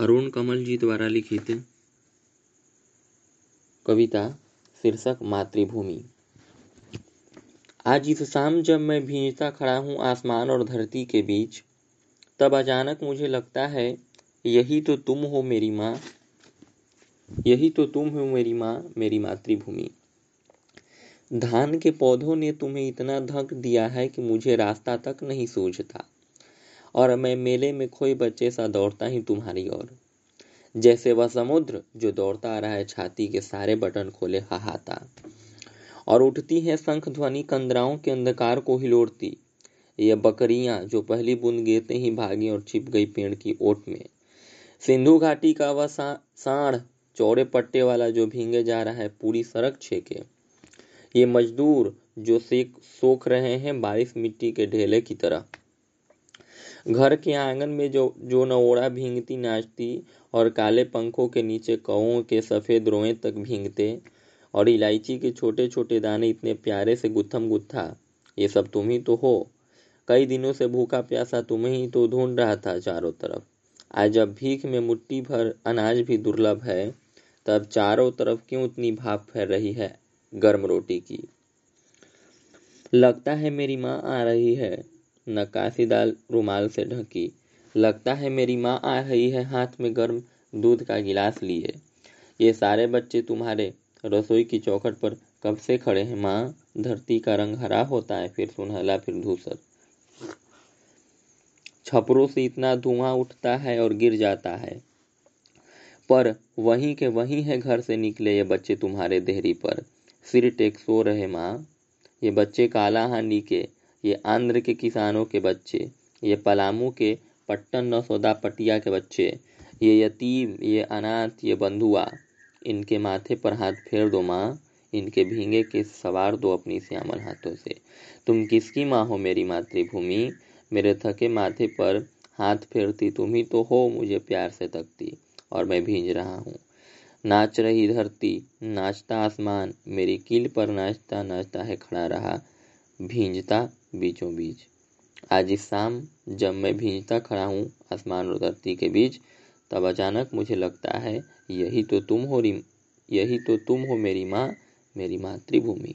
अरुण कमल जी द्वारा लिखित कविता शीर्षक मातृभूमि। आज इस शाम जब मैं भींजता खड़ा हूँ आसमान और धरती के बीच, तब अचानक मुझे लगता है, यही तो तुम हो मेरी माँ, यही तो तुम हो मेरी माँ, मेरी मातृभूमि। धान के पौधों ने तुम्हें इतना धक दिया है कि मुझे रास्ता तक नहीं सूझता। और मैं मेले में खोए बच्चे सा दौड़ता ही तुम्हारी ओर। जैसे वह समुद्र, जो दौड़ता आ रहा है, छाती के सारे बटन खोले, हाहाता। और उठती है शंख ध्वनि कंदराओं के अंधकार को हिलोड़ती ये बकरियाँ, जो पहली बूंद गिरते ही भागी और छिप गई पेड़ की ओट में। सिंधु घाटी का वह साढ़ चौड़े पट्टे वाला जो भींगे जा रहा है, पूरी सड़क छेके। ये मजदूर, जो सेक, सोख रहे हैं बारिश मिट्टी के ढेले की तरह। घर के आँगन में जो जो नवोड़ा भींगती नाचती और काले पंखों के नीचे कौओं के सफ़ेद रोए तक भींगते और इलायची के छोटे छोटे दाने इतने प्यारे से गुत्थम गुत्था ये सब तुम ही तो हो। कई दिनों से भूखा प्यासा तुम्हें ही तो ढूंढ रहा था चारों तरफ़। आज जब भीख में मुट्ठी भर अनाज भी दुर्लभ है, तब चारों तरफ़ क्यों उतनी भाप फैल रही है, गर्म रोटी की? लगता है मेरी माँ आ रही है। नक्काशी दाल रुमाल से ढकी। लगता है मेरी माँ आ रही है हाथ में गर्म दूध का गिलास लिए। ये सारे बच्चे तुम्हारे रसोई की चौखट पर कब से खड़े हैं माँ? धरती का रंग हरा होता है, फिर सुनहला, फिर धूसर। छपरों से इतना धुआँ उठता है और गिर जाता है। पर वहीं के वहीं है घर से निकले ये बच्चे तुम्हारे देहरी पर। सिर टेक सो रहे माँ। ये बच्चे काला हांडी के ये आंध्र के किसानों के बच्चे, ये पलामू के पट्टन नौसौदा पटिया के बच्चे, ये यतीम, ये अनाथ, ये बंधुआ, इनके माथे पर हाथ फेर दो माँ, इनके भींगे के सवार दो अपनी श्यामल हाथों से। तुम किसकी माँ हो मेरी मातृभूमि? मेरे थके माथे पर हाथ फेरती तुम ही तो हो मुझे प्यार से तकती, और मैं भींज रहा हूँ। नाच रही धरती, नाचता आसमान, मेरी कील पर नाचता नाचता है खड़ा रहा भींजता बीचों बीच। आज इस शाम जब मैं भींजता खड़ा हूँ आसमान और धरती के बीच, तब अचानक मुझे लगता है, यही तो तुम हो यही तो तुम हो मेरी माँ, मेरी मातृभूमि।